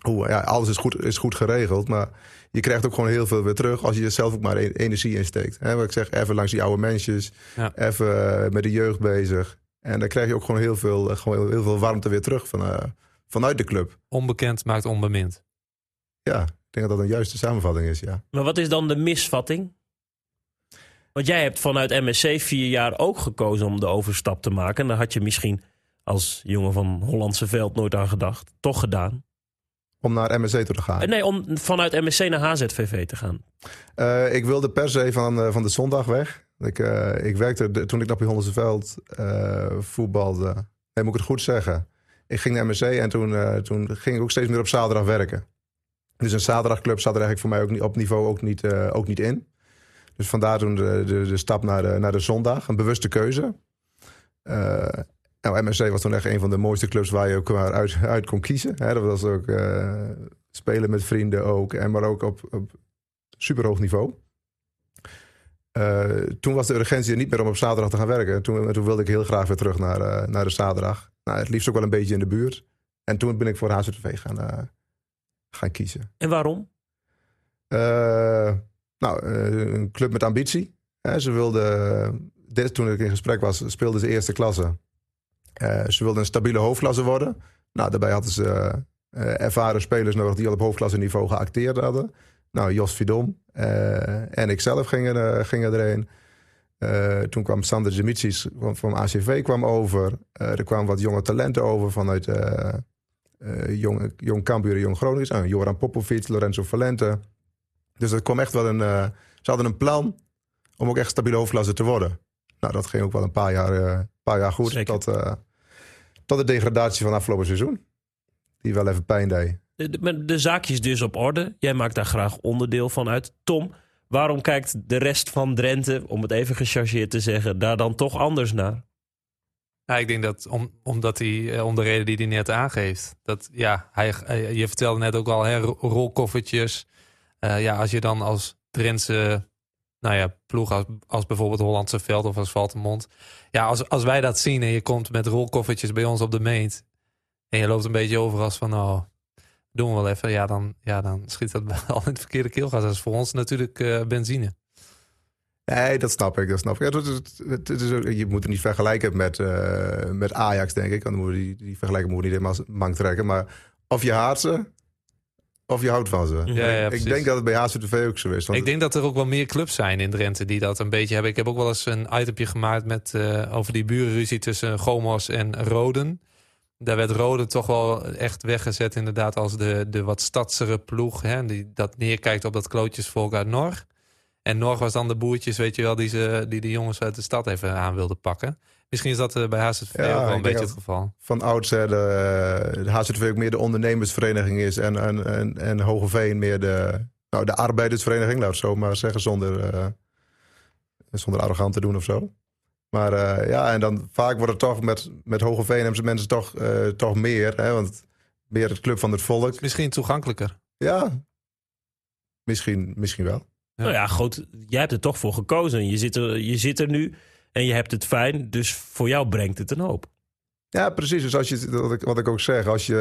hoe ja, alles is goed, is goed geregeld, maar je krijgt ook gewoon heel veel weer terug als je zelf ook maar e- energie insteekt. Hè, wat ik zeg, even langs die oude mensjes, Ja. even eh, met de jeugd bezig. En dan krijg je ook gewoon heel veel, eh, gewoon heel, heel veel warmte weer terug van, eh, vanuit de club. Onbekend maakt onbemind. Ja, ik denk dat dat een juiste samenvatting is, ja. Maar wat is dan de misvatting? Want jij hebt vanuit MSC vier jaar ook gekozen om de overstap te maken. En daar had je misschien als jongen van Hollandse Veld nooit aan gedacht. Toch gedaan. Om naar MSC toe te gaan. Eh, Nee, om vanuit MSC naar HZVV te gaan. Eh, ik wilde per se van, eh, van de zondag weg. Ik, ik werkte de- toen ik nog bij Hollandse Veld voetbalde. Nee, moet ik het goed zeggen. Ik ging naar MSC en toen, toen ging ik ook steeds meer op zaterdag werken. Dus een zaterdagclub zat er eigenlijk voor mij ook niet, op niveau ook niet, ook niet in. Dus vandaar toen de, de, de stap naar de, naar de zondag. Een bewuste keuze. Nou, MSC was toen echt een van de mooiste clubs waar je ook uit, uit kon kiezen. Hè, dat was ook eh, spelen met vrienden ook. En maar ook op, op superhoog niveau. Eh, toen was de urgentie er niet meer om op zaterdag te gaan werken. Toen, toen wilde ik heel graag weer terug naar, eh, naar de zaterdag. Nou, het liefst ook wel een beetje in de buurt. En toen ben ik voor HZTV gaan, eh, gaan kiezen. En waarom? Nou, een club met ambitie. Ze wilden, dit, toen ik in gesprek was, speelden ze eerste klasse. Eh, ze wilden een stabiele hoofdklasse worden. Nou, daarbij hadden ze eh, ervaren spelers nodig die al op hoofdklasse niveau geacteerd hadden. Nou, Jos Vidom eh, en ik zelf gingen, gingen erheen. Toen kwam Sander Demitsic van, van ACV kwam over. Er kwamen wat jonge talenten over vanuit eh, jong, jong Cambuur en Jong Groningen. Nou, Joran Popovic, Lorenzo Valente. Dus het kwam echt wel een... ze hadden een plan om ook echt stabiele hoofdklasse te worden. Nou, dat ging ook wel een paar jaar, eh, paar jaar goed. Zeker. Tot, eh, tot de degradatie van afgelopen seizoen. Die wel even pijn deed. De, de, maar de zaakjes dus op orde. Jij maakt daar graag onderdeel van uit. Tom, waarom kijkt de rest van Drenthe, om het even gechargeerd te zeggen, daar dan toch anders naar? Ja, ik denk dat om, omdat hij, eh, om de reden die hij net aangeeft. Dat, ja, hij, hij- je vertelde net ook al, hè, rolkoffertjes. Eh, ja, als je dan als Drentse nou ja, ploeg, als, als bijvoorbeeld Hollandse Veld of als Valtemond. Ja, als, als wij dat zien en je komt met rolkoffertjes bij ons op de meet. En je loopt een beetje over als van, oh, doen we wel even. Ja, dan, ja, dan schiet dat al in het verkeerde keelgas. Dat is voor ons natuurlijk eh, benzine. Nee, dat snap ik. Dat snap ik. Ja, het, het- het- is je moet het niet vergelijken met, eh, met Ajax, denk ik. Want moet die, die vergelijking moet niet helemaal mank trekken. Maar of je haat ze, of je houdt van ze. Ja, ja, ik denk dat het bij HZTV ook zo is. Ik denk dat er ook wel meer clubs zijn in Drenthe die dat een beetje hebben. Ik heb ook wel eens een itempje gemaakt met, eh, over die burenruzie tussen Gomos en Roden. Daar werd Roden toch wel echt weggezet inderdaad als de, de wat stadsere ploeg. Hè, die dat neerkijkt op dat klootjesvolk uit Norg. En Norg was dan de boertjes, weet je wel, die, ze, die de jongens uit de stad even aan wilden pakken. Misschien is dat eh, bij HZV Ja, ook wel een beetje het geval. van oudsher de, de HZTV ook meer de ondernemersvereniging is. En, en, en, en Hogeveen meer de, nou, de arbeidersvereniging, laat het zo maar zeggen. Zonder, eh, zonder arrogant te doen of zo. Maar eh, ja, en dan vaak wordt het toch met, met Hogeveen hebben ze mensen toch, eh, toch meer. Hè, want meer het club van het volk. Misschien toegankelijker. Ja, misschien, misschien wel. Ja. Nou ja, goed, jij hebt er toch voor gekozen. Je zit, er, je zit er nu en je hebt het fijn, dus voor jou brengt het een hoop. Ja, precies. Dus als je, wat ik, wat ik ook zeg, als je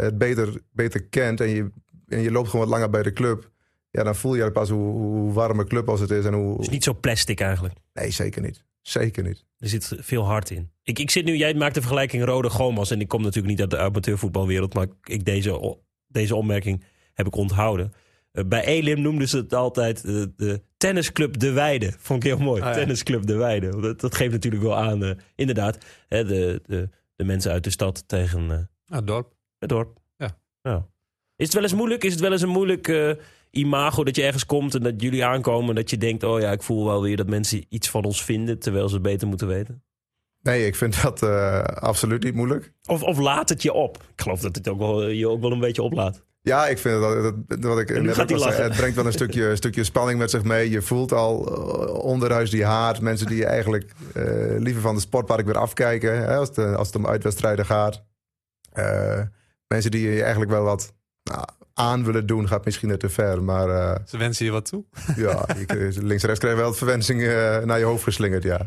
het beter, beter kent en je, en je loopt gewoon wat langer bij de club, ja, dan voel je pas hoe, hoe warm een club als het is. En hoe, Het is niet zo plastic eigenlijk. Nee, zeker niet. Zeker niet. Er zit veel hart in. Ik, ik zit nu, jij maakt de vergelijking Rode Gomas. En ik kom natuurlijk niet uit de amateurvoetbalwereld. Maar ik, deze, deze opmerking heb ik onthouden. Eh, bij Elim noemden ze het altijd eh, de tennisclub De Weide. Vond ik heel mooi. Ah, ja. Tennisclub De Weide. Dat, dat geeft natuurlijk wel aan, eh, inderdaad, hè, de, de, de mensen uit de stad tegen eh, Nou, dorp. het dorp. Ja. Is het wel eens moeilijk? Is het wel eens een moeilijk eh, imago dat je ergens komt en dat jullie aankomen en dat je denkt, oh ja, ik voel wel weer dat mensen iets van ons vinden terwijl ze het beter moeten weten? Nee, ik vind dat eh, absoluut niet moeilijk. Of, of laat het je op? Ik geloof dat het ook wel, je ook wel een beetje oplaat. Ja, ik vind dat, dat wat ik En net ook het brengt wel een stukje, een stukje spanning met zich mee. Je voelt al eh, onderhuis die haat. Mensen die je eigenlijk eh, liever van de sportpark weer afkijken hè, als, het, als het om uitwedstrijden gaat. Eh, mensen die je eigenlijk wel wat nou, aan willen doen, gaat misschien net te ver. Maar eh, Ze wensen je wat toe. ja, je, kreeg- links en rechts krijg je wel wat verwensingen eh, naar je hoofd geslingerd. Ja.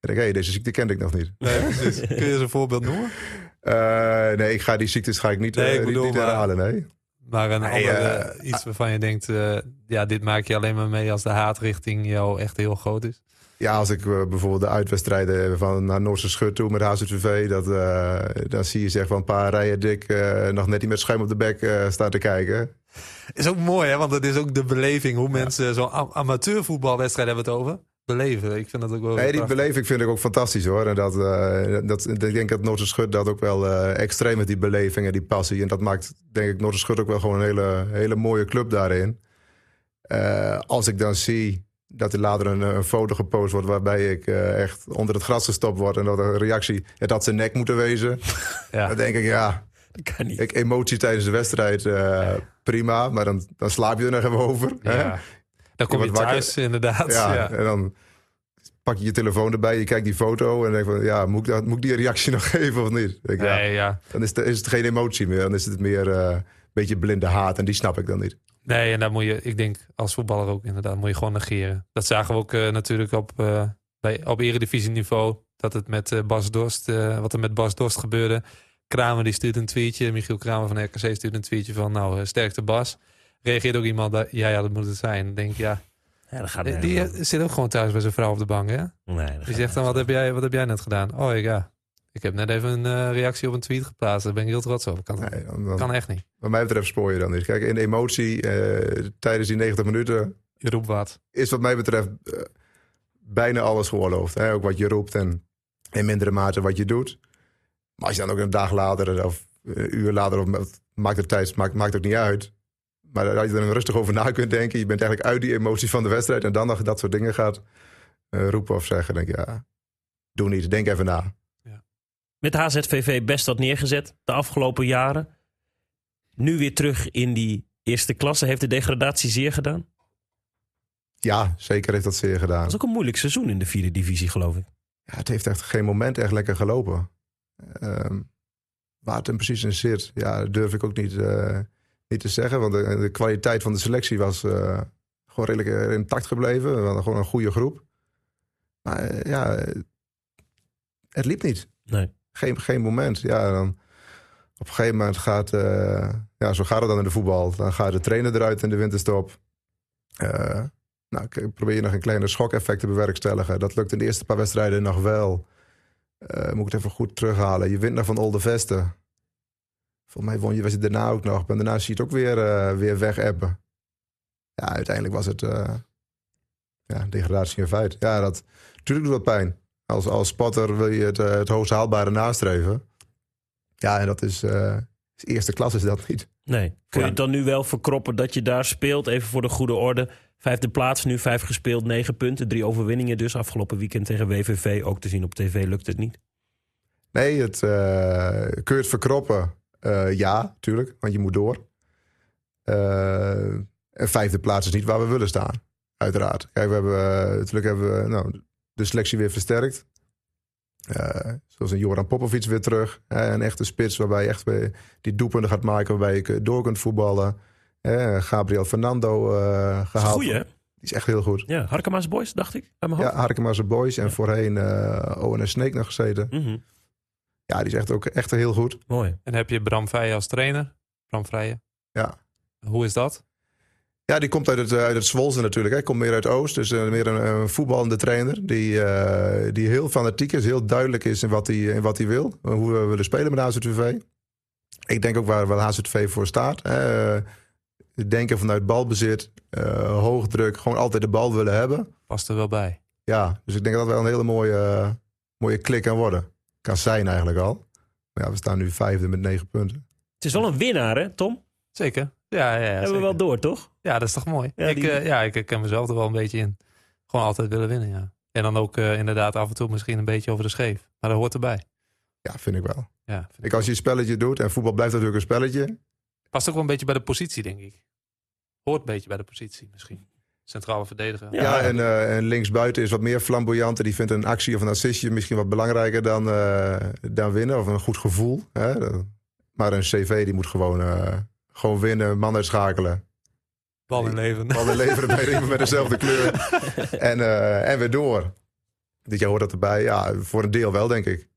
Ik denk, hé, deze ziekte kende ik nog niet. Nee, precies. Kun je eens een voorbeeld noemen? Eh, nee, ik ga die ziektes ga ik niet, Nee, ik niet, bedoel, niet herhalen. Nee. Maar een Nee, andere, eh, iets waarvan je denkt, eh, ja, dit maak je alleen maar mee als de haat richting jou echt heel groot is. Ja, als ik eh, bijvoorbeeld de uitwedstrijden van naar Noorse Schut toe met HZTV, dat, eh, dan zie je zeg van een paar rijen dik eh, nog net niet met schuim op de bek eh staan te kijken. Is ook mooi, hè? Want het is ook de beleving hoe mensen zo'n am- amateurvoetbalwedstrijd hebben het over. Beleven. Ik vind dat ook wel. Nee, die beleving vind ik ook fantastisch hoor. En dat, eh, dat, ik denk dat Noorse Schut dat ook wel eh, extreem met die beleving en die passie. En dat maakt denk ik Noorse Schut ook wel gewoon een hele, hele mooie club daarin. Eh, als ik dan zie dat er later een, een foto gepost wordt waarbij ik eh, echt onder het gras gestopt word en dat een reactie ja, dat zijn nek moeten wezen. Ja. Dan denk ik ja, Dat kan niet. Ik, emotie tijdens de wedstrijd, eh, prima. Maar dan, dan slaap je er nog even over. hè? Dan kom je wakker. thuis, inderdaad. Ja, Ja. en dan pak je je telefoon erbij, je kijkt die foto en denk van, ja, moet ik, dat, moet ik die reactie nog geven of niet? Ja, Nee, ja. dan is het, is het geen emotie meer, dan is het meer eh, een beetje blinde haat en die snap ik dan niet. Nee, en daar moet je, ik denk als voetballer ook inderdaad, moet je gewoon negeren. Dat zagen we ook eh, natuurlijk op, eh bij, op eredivisieniveau. Dat het met Bas Dorst, wat er met Bas Dorst gebeurde. Kramer die stuurt een tweetje. Michiel Kramer van RKC stuurt een tweetje van nou, sterkte Bas. Reageert ook iemand, dat, ja, ja, dat moet het zijn. Dan denk ja, Ja, dat gaat eh, die eh, zit ook gewoon thuis bij zijn vrouw op de bank, hè? Nee, dat Die zegt dan, wat heb jij, wat heb jij net gedaan? Oh, ja, ik heb net even een eh, reactie op een tweet geplaatst. Daar ben ik heel trots op. Kan, Nee, dan, dan- kan echt niet. wat mij betreft spoor je dan niet. Kijk, in emotie eh, tijdens die 90 minuten Je roept wat. is wat mij betreft bijna alles geoorloofd. Hè? Ook wat je roept en in mindere mate wat je doet. Maar als je dan ook een dag later of een uur later, of, maakt het tijd, maakt, maakt ook niet uit. Maar als je er rustig over na kunt denken, je bent eigenlijk uit die emotie van de wedstrijd en dan nog dat soort dingen gaat eh, roepen of zeggen, denk ik, ja, doe niet, denk even na. Met HZVV best wat neergezet de afgelopen jaren. Nu weer terug in die eerste klasse. Heeft de degradatie zeer gedaan? Ja, zeker heeft dat zeer gedaan. Dat is ook een moeilijk seizoen in de vierde divisie, geloof ik. Ja, het heeft echt geen moment echt lekker gelopen. Ehm, waar het hem precies in zit, ja, dat durf ik ook niet, eh, niet te zeggen. Want de, de kwaliteit van de selectie was eh, gewoon redelijk eh, intact gebleven. We hadden gewoon een goede groep. Maar eh, ja, het liep niet. Nee. Geen, geen moment. Ja, dan op een gegeven moment gaat, ja, zo gaat het dan in de voetbal. Dan gaat de trainer eruit in de winterstop. Nou, ik probeer je nog een kleine schokeffect te bewerkstelligen. Dat lukt in de eerste paar wedstrijden nog wel. Moet ik het even goed terughalen. Je wint nog van Olde Vesten. Volgens mij won je wedstrijd daarna ook nog. En daarna zie je het ook weer, eh weer weg. Ja, uiteindelijk was het eh, ja, degradatie in feit. Ja, dat, natuurlijk doet dat pijn. Als, als spotter wil je het, eh, het hoogst haalbare nastreven. Ja, en dat is, is eerste klas is dat niet. Nee. Kun je het dan nu wel verkroppen dat je daar speelt? Even voor de goede orde. Vijfde plaats, nu vijf gespeeld, negen punten. Drie overwinningen dus. Afgelopen weekend tegen WVV. Ook te zien op tv lukt het niet. Nee, het, kun je het verkroppen? Eh, ja, tuurlijk, want je moet door. Eh, en vijfde plaats is niet waar we willen staan, uiteraard. Kijk, we hebben, eh, natuurlijk hebben we nou, de selectie weer versterkt. Zoals een Joran Popovic weer terug. Een echte spits waarbij je echt weer die doelpunten gaat maken... waarbij je door kunt voetballen. Gabriel Fernando eh gehaald. Goeie, hè? Die is echt heel goed. Ja, Harkema's Boys, dacht ik. Mijn Ja, hoofd. Harkema's Boys en voorheen ONS Snake nog gezeten. Mhm. Ja, die is echt ook echt heel goed. Mooi. En heb je Bram Vrijen als trainer. Bram Vrijen. Ja. Hoe is dat? Ja, die komt uit het, eh, uit het Zwolse natuurlijk. Hij komt meer uit Oost. Dus eh, meer een, een voetballende trainer. Die, eh, die heel fanatiek is. Heel duidelijk is in wat hij, in wat hij wil. Hoe we willen spelen met HZTV. Ik denk ook waar, waar HZTV voor staat. hè. Denken vanuit balbezit. eh hoog druk. Gewoon altijd de bal willen hebben. Past er wel bij. Ja, dus ik denk dat dat wel een hele mooie, mooie klik kan worden. Kan zijn eigenlijk al. Maar ja, we staan nu vijfde met negen punten. Het is wel een winnaar, hè, Tom? Zeker. Ja, ja, ja, Hebben we wel door, toch? ja dat is toch mooi. Ja, ik, die- eh, ja, ik herken mezelf er wel een beetje in. Gewoon altijd willen winnen, ja. En dan ook eh, inderdaad af en toe misschien een beetje over de scheef. Maar dat hoort erbij. Ja, vind ik wel. Ja, vind ik Ik, als je een spelletje doet, en voetbal blijft natuurlijk een spelletje. Past ook wel een beetje bij de positie, denk ik. Hoort een beetje bij de positie misschien. Centrale verdediger. Ja. Ja, en, eh, en linksbuiten is wat meer flamboyant. Die vindt een actie of een assistje misschien wat belangrijker dan, eh, dan winnen. Of een goed gevoel. Hè? Maar een CV die moet gewoon, eh, gewoon winnen, man uitschakelen. Bal in leven. Bal weer leveren bij iemand met dezelfde kleur. En, eh, en weer door. Dit jaar hoort dat erbij. Ja, voor een deel wel, denk ik.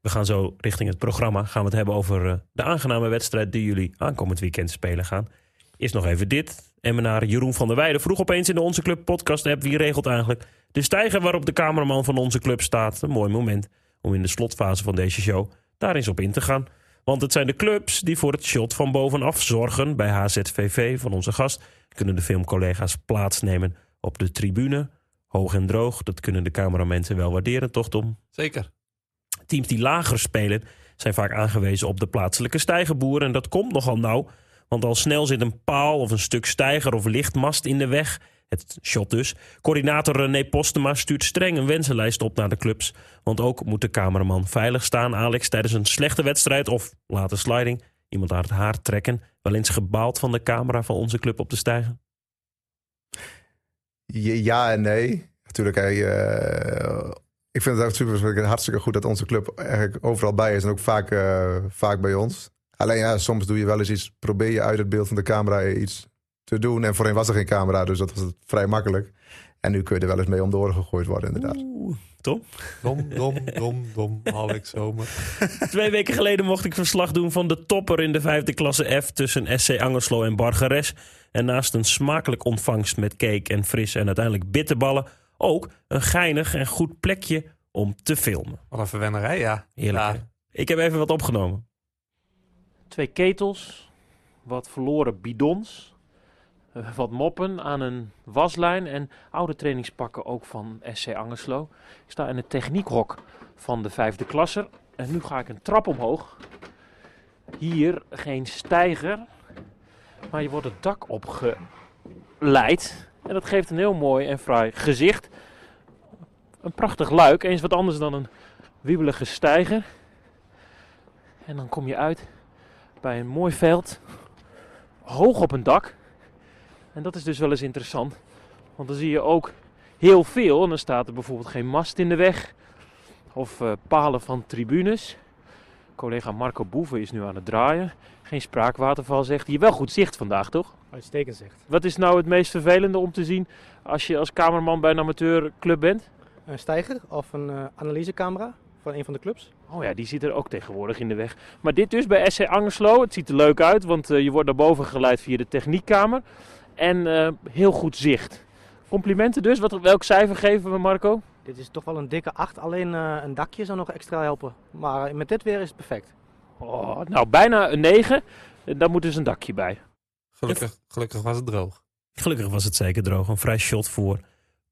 We gaan zo richting het programma. Gaan we het hebben over de aangename wedstrijd die jullie aankomend weekend spelen gaan. Eerst nog even dit. Emmenaar Jeroen van der Weijden vroeg opeens in de Onze Club podcast app. Wie regelt eigenlijk de stijger waarop de cameraman van onze club staat? Een mooi moment om in de slotfase van deze show daar eens op in te gaan. Want het zijn de clubs die voor het shot van bovenaf zorgen. Bij HZVV van onze gast kunnen de filmcollega's plaatsnemen op de tribune. Hoog en droog, dat kunnen de cameramensen wel waarderen, toch Tom? Zeker. Teams die lager spelen zijn vaak aangewezen op de plaatselijke stijgerboer. En dat komt nogal nauw, want al snel zit een paal of een stuk stijger of lichtmast in de weg. Het shot dus. Coördinator René Postema stuurt streng een wensenlijst op naar de clubs. Want ook moet de cameraman veilig staan, Alex, tijdens een slechte wedstrijd of late sliding. Iemand aan het haar trekken. Wel eens gebaald van de camera van onze club op de stijger. Ja en nee. Natuurlijk, eh, ik vind het ook super hartstikke goed dat onze club eigenlijk overal bij is en ook vaak, eh, vaak bij ons. Alleen ja, soms doe je wel eens iets, probeer je uit het beeld van de camera iets te doen. En voorheen was er geen camera, dus dat was het vrij makkelijk. En nu kun je er wel eens mee om de oren gegooid worden, inderdaad. Oeh, Tom? Dom, dom, dom, dom. Alex Zomer. Twee weken geleden mocht ik verslag doen van de topper in de vijfde klasse F tussen SC Angerslo en Bargeres. En naast een smakelijk ontvangst met cake en fris en uiteindelijk bitterballen, ook een geinig en goed plekje om te filmen. Wat een verwennerij, ja. Heerlijk. Ja. Ik heb even wat opgenomen. Twee ketels, wat verloren bidons, eh, wat moppen aan een waslijn en oude trainingspakken ook van SC Angerslo. Ik sta in het techniekhok van de vijfde klasser en nu ga ik een trap omhoog. Hier geen steiger, maar je wordt het dak opgeleid en dat geeft een heel mooi en fraai gezicht. Een prachtig luik, eens wat anders dan een wiebelige steiger. En dan kom je uit bij een mooi veld, hoog op een dak. En dat is dus wel eens interessant, want dan zie je ook heel veel. En dan staat er bijvoorbeeld geen mast in de weg of eh, palen van tribunes. Collega Marco Boeven is nu aan het draaien. Geen spraakwaterval zegt hij. Wel goed zicht vandaag, toch? Uitstekend zegt. Wat is nou het meest vervelende om te zien als je als kamerman bij een amateurclub bent? Een steiger of een eh, analysecamera van een van de clubs. Oh ja, die zit er ook tegenwoordig in de weg. Maar dit dus bij SC Angerslo. Het ziet er leuk uit, want eh, je wordt naar boven geleid via de techniekkamer. En eh, heel goed zicht. Complimenten dus. Wat, welk cijfer geven we Marco? Dit is toch wel een dikke 8. Alleen eh, een dakje zou nog extra helpen. Maar met dit weer is het perfect. Oh, nou, bijna een 9. Daar moet dus een dakje bij. Gelukkig, gelukkig was het droog. Gelukkig was het zeker droog. Een vrij shot voor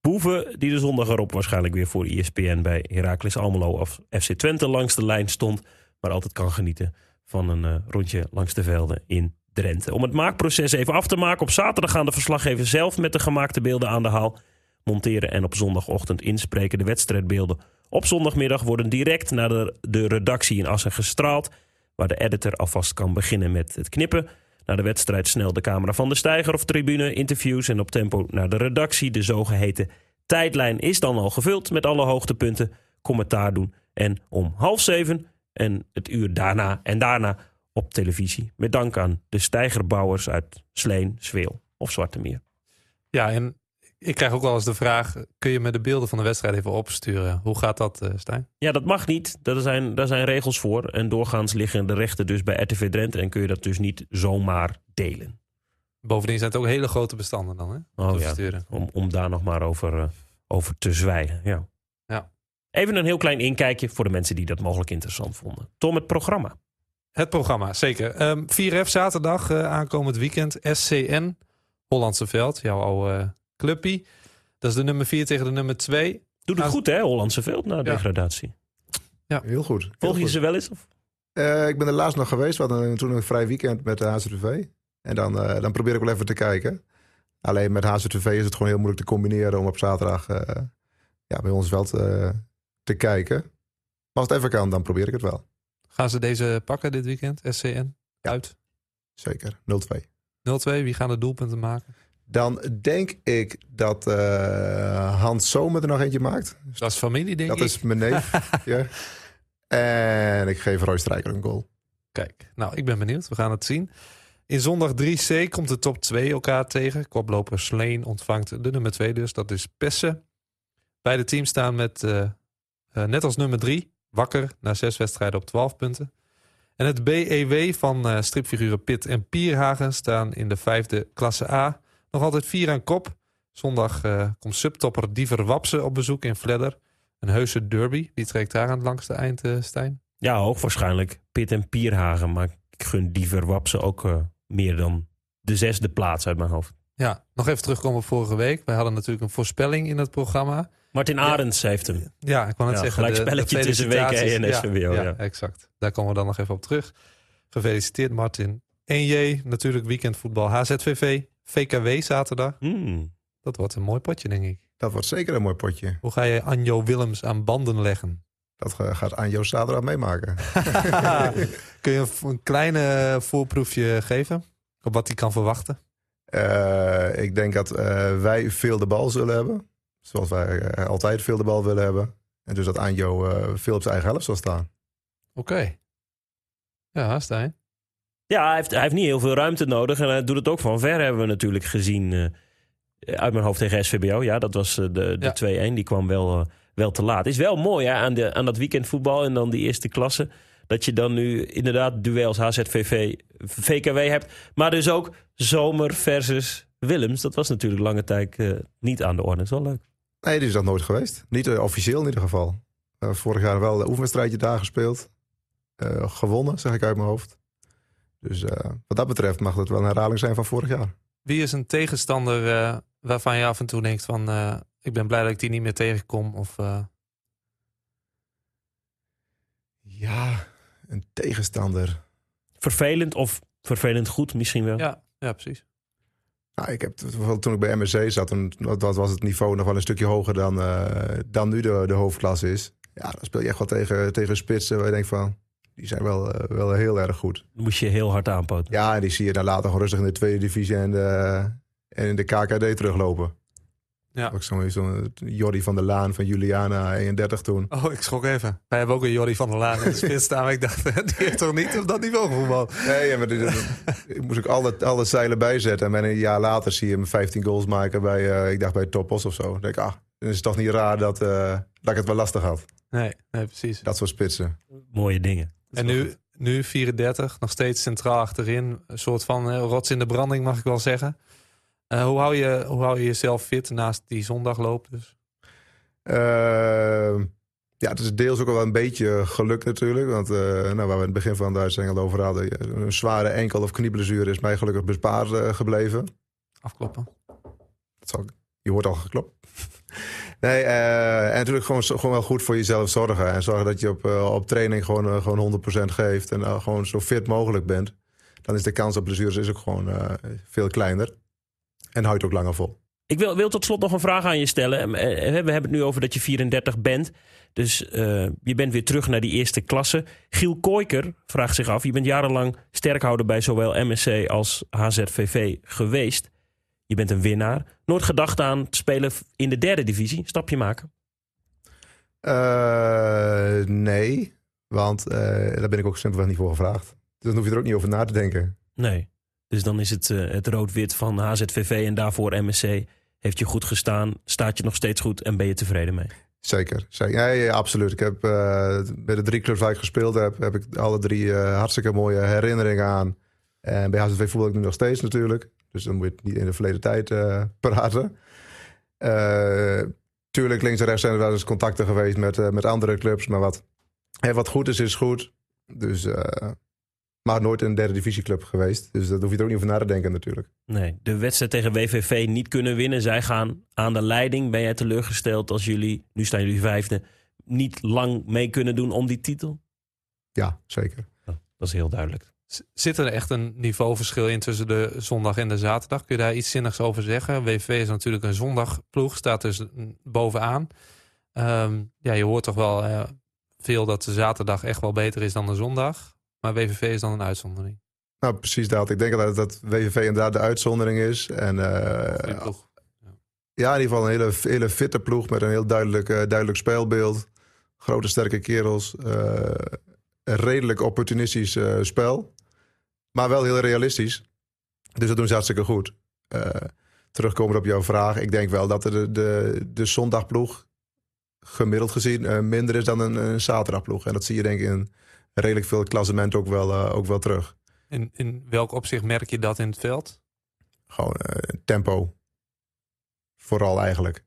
Boeven, die de zondag erop waarschijnlijk weer voor ESPN bij Heracles Almelo of FC Twente langs de lijn stond. Maar altijd kan genieten van een eh, rondje langs de velden in Drenthe. Om het maakproces even af te maken. Op zaterdag gaan de verslaggevers zelf met de gemaakte beelden aan de haal. Monteren en op zondagochtend inspreken de wedstrijdbeelden. Op zondagmiddag worden direct naar de, de redactie in Assen gestraald. Waar de editor alvast kan beginnen met het knippen. Na de wedstrijd snel de camera van de steiger of tribune, interviews en op tempo naar de redactie. De zogeheten tijdlijn is dan al gevuld met alle hoogtepunten, commentaar doen. En om half zeven en het uur daarna en daarna op televisie. Met dank aan de steigerbouwers uit Sleen, Zweel of Zwarte Meer. Ja, en ik krijg ook wel eens de vraag: kun je me de beelden van de wedstrijd even opsturen? Hoe gaat dat, eh, Stijn? Ja, dat mag niet. Daar zijn, daar zijn regels voor. En doorgaans liggen de rechten dus bij RTV Drenthe en kun je dat dus niet zomaar delen. Bovendien zijn het ook hele grote bestanden dan, hè? Oh ja, om, om daar nog maar over, eh, over te zwijgen. Ja. Ja. Even een heel klein inkijkje voor de mensen die dat mogelijk interessant vonden. Tom, het programma. Het programma, zeker. Ehm 4F zaterdag, eh, aankomend weekend. SCN, Hollandse Veld, jouw oude clubpie. Dat is de nummer 4 tegen de nummer 2. Doet het goed, hè, Hollandse veld na Ja. degradatie. Heel goed. Heel Volg je goed. ze wel eens? Of? Eh, ik ben er laatst nog geweest. We hadden toen een vrij weekend met de HZTV. En dan, eh, dan probeer ik wel even te kijken. Alleen met HZTV is het gewoon heel moeilijk te combineren om op zaterdag eh, ja, bij ons veld eh, te kijken. Maar als het even kan, dan probeer ik het wel. Gaan ze deze pakken dit weekend? SCN? Ja. Uit. Zeker. 0-2. 0-2, wie gaan de doelpunten maken? Dan denk ik dat eh, Hans Zomer er nog eentje maakt. Dat is familie, denk dat ik. is mijn neef. ja. En ik geef Roy Strijker een goal. Kijk, nou, ik ben benieuwd. We gaan het zien. In zondag 3C komt de top 2 elkaar tegen. Koploper Sleen ontvangt de nummer 2 dus. Dat is Pessen. Beide teams staan met, eh, eh, net als nummer 3, wakker na zes wedstrijden op 12 punten. En het BEW van eh, stripfiguren Pit en Pierhagen staan in de vijfde klasse A. Nog altijd vier aan kop. Zondag eh, komt subtopper Diever Wapse op bezoek in Vledder. Een heuse derby. Wie trekt daar aan het langste eind, eh, Stijn? Ja, hoogwaarschijnlijk Pit en Pierhagen. Maar ik gun die verwapsen ook eh, meer dan de zesde plaats uit mijn hoofd. Ja, nog even terugkomen op vorige week. Wij hadden natuurlijk een voorspelling in het programma. Martin Ja. Arends heeft hem. Ja, ik net Ja, zeggen. gelijk spelletje tussen felicitaties. WK en SVBO, Ja, ja. exact. Daar komen we dan nog even op terug. Gefeliciteerd Martin. 1J, natuurlijk weekendvoetbal. HZVV, VKW zaterdag. Hmm. Dat wordt een mooi potje, denk ik. Dat wordt zeker een mooi potje. Hoe ga je Anjo Willems aan banden leggen? Dat eh, gaat Anjo zaterdag meemaken. Kun je een, kleine voorproefje geven op wat hij kan verwachten? Eh, ik denk dat eh, wij veel de bal zullen hebben. Zoals wij eh, altijd veel de bal willen hebben. En dus dat Anjo eh, veel op zijn eigen helft zal staan. Oké. Ja, Stijn. Ja, hij heeft, hij heeft niet heel veel ruimte nodig. En hij doet het ook van ver, hebben we natuurlijk gezien. eh, uit mijn hoofd tegen SVBO. Ja, dat was eh, de, de Ja. 2-1. Die kwam wel, eh, wel te laat. Is wel mooi hè, aan, de, aan dat weekendvoetbal en dan die eerste klasse. Dat je dan nu inderdaad duels HZVV, VKW hebt. Maar dus ook Zomer versus Willems. Dat was natuurlijk lange tijd eh, niet aan de orde. Dat is wel leuk. Nee, die is dat nooit geweest. Niet officieel in ieder geval. Eh, vorig jaar wel een oefenwedstrijdje daar gespeeld. Eh, gewonnen, zeg ik uit mijn hoofd. Dus eh, wat dat betreft mag het wel een herhaling zijn van vorig jaar. Wie is een tegenstander eh, waarvan je af en toe denkt van... eh, ik ben blij dat ik die niet meer tegenkom? Of, eh, Ja, een tegenstander. Vervelend of vervelend goed misschien wel. ja, ja, precies. Nou, ik heb bijvoorbeeld toen ik bij MSC zat, toen dat was het niveau nog wel een stukje hoger dan, eh, dan nu de, de hoofdklasse is. Ja, dan speel je echt wel tegen, tegen spitsen waar je denkt van, die zijn wel, eh, wel heel erg goed. Moest je heel hard aanpoten. Ja, en die zie je dan later gewoon rustig in de tweede divisie en, de, en in de KKD teruglopen. Ja. Ook zo'n zo Jordi van der Laan van Juliana 31 toen. Oh, ik schrok even. Wij hebben ook een Jordi van der Laan in de spits staan. Maar ik dacht, die heeft toch niet op dat niveau gevoetbald? Nee, maar die, ik moest ook alle, alle zeilen bijzetten. En een jaar later zie je hem 15 goals maken bij, eh, ik dacht bij Topos of zo. Dan denk ik, ah, dan is het toch niet raar dat, eh, dat ik het wel lastig had. Nee, nee, precies. Dat soort spitsen. Mooie dingen. En nu, nu 34, nog steeds centraal achterin. Een soort van eh, rots in de branding, mag ik wel zeggen. Eh, hoe, hou je, hoe hou je jezelf fit naast die zondagloop dus? Ehm, ja, het is deels ook wel een beetje geluk natuurlijk. Want eh, nou, waar we in het begin van de uitzending al over hadden... een zware enkel- of knieblessure is mij gelukkig bespaard gebleven. Afkloppen. Dat zal, je wordt al geklopt. Nee, eh, en natuurlijk gewoon, gewoon wel goed voor jezelf zorgen. En zorgen dat je op, eh, op training gewoon, eh, gewoon 100% geeft. En gewoon zo fit mogelijk bent. Dan is de kans op blessures is ook gewoon veel kleiner. En houdt ook langer vol. Ik wil, wil tot slot nog een vraag aan je stellen. We hebben het nu over dat je 34 bent. Dus je bent weer terug naar die eerste klasse. Giel Kooiker vraagt zich af. Je bent jarenlang sterkhouder bij zowel MSC als HZVV geweest. Je bent een winnaar. Nooit gedacht aan het spelen in de derde divisie. Stapje maken. Eh, nee, want eh, daar ben ik ook simpelweg niet voor gevraagd. Dus dan hoef je er ook niet over na te denken. Nee. Dus dan is het eh, het rood-wit van HZVV en daarvoor MSC. Heeft je goed gestaan, staat je nog steeds goed en ben je tevreden mee? Zeker, zeker. Ja, ja, absoluut. Ik heb bij de drie clubs waar ik gespeeld heb, heb ik alle drie hartstikke mooie herinneringen aan. En bij HZV voetbal ik nu nog steeds natuurlijk. Dus dan moet je het niet in de verleden tijd eh, praten. Eh, tuurlijk, links en rechts zijn er wel eens contacten geweest met, eh, met andere clubs. Maar wat, hè, wat goed is, is goed. Dus, maar nooit in een derde divisieclub geweest. Dus daar hoef je er ook niet over na te denken natuurlijk. Nee, de wedstrijd tegen WVV niet kunnen winnen. Zij gaan aan de leiding. Ben jij teleurgesteld als jullie, nu staan jullie vijfde, niet lang mee kunnen doen om die titel? Ja, zeker. Dat is heel duidelijk. Zit er echt een niveauverschil in tussen de zondag en de zaterdag? Kun je daar iets zinnigs over zeggen? WVV is natuurlijk een zondagploeg, staat dus bovenaan. Ehm, ja, je hoort toch wel eh, veel dat de zaterdag echt wel beter is dan de zondag. Maar WVV is dan een uitzondering. Nou, precies dat. Ik denk dat, dat WVV inderdaad de uitzondering is. En eh, ploeg. Ja, in ieder geval een hele, hele fitte ploeg met een heel duidelijk, eh, duidelijk speelbeeld. Grote, sterke kerels. redelijk opportunistisch spel. Maar wel heel realistisch. Dus dat doen ze hartstikke goed. Eh terugkomend op jouw vraag. Ik denk wel dat de, de, de zondagploeg gemiddeld gezien eh, minder is dan een, een zaterdagploeg. En dat zie je denk ik in redelijk veel klassement ook wel, eh, ook wel terug. In, in welk opzicht merk je dat in het veld? Gewoon tempo. Vooral eigenlijk.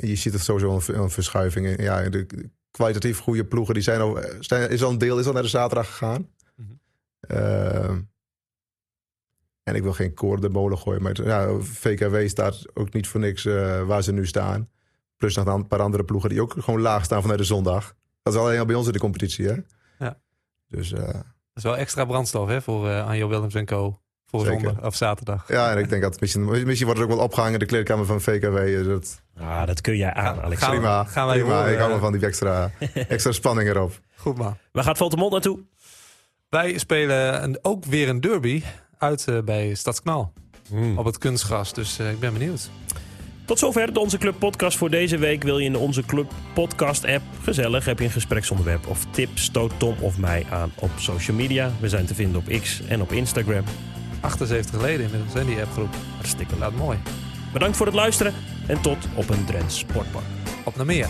Je ziet het sowieso een, een verschuiving. in. Ja, de kwalitatief goede ploegen die zijn al, zijn, is al een deel is al naar de zaterdag gegaan. Mhm. Eh, en ik wil geen koor de molen gooien, maar ja, VKW staat ook niet voor niks eh, waar ze nu staan. Plus nog een paar andere ploegen die ook gewoon laag staan vanuit de zondag. Dat is alleen al bij ons in de competitie, hè? Ja. Dus eh, Dat is wel extra brandstof hè, voor eh Anjo Willems en Co. Voor Zeker. zondag of zaterdag. ja, en ik denk dat misschien, misschien wordt het ook wel opgehangen in de kleedkamer van VKW. Dus dat, Ah, dat kun jij aan, Alex. Gaan we- prima, gaan wij prima. horen, ik hou me van die extra, extra spanning erop. Goed man. Waar gaat Voltemont naartoe? Wij spelen een, ook weer een derby. uit eh, bij Stadsknal. Hmm. Op het kunstgras. Dus eh, ik ben benieuwd. Tot zover de Onze Club podcast voor deze week. Wil je in de Onze Club podcast app gezellig? Heb je een gespreksonderwerp of tip? Stoot Tom of mij aan op social media. We zijn te vinden op X en op Instagram. 78 leden inmiddels in die appgroep. Hartstikke. Laat mooi. Bedankt voor het luisteren en tot op een Drents Sportpark. Op naar meer.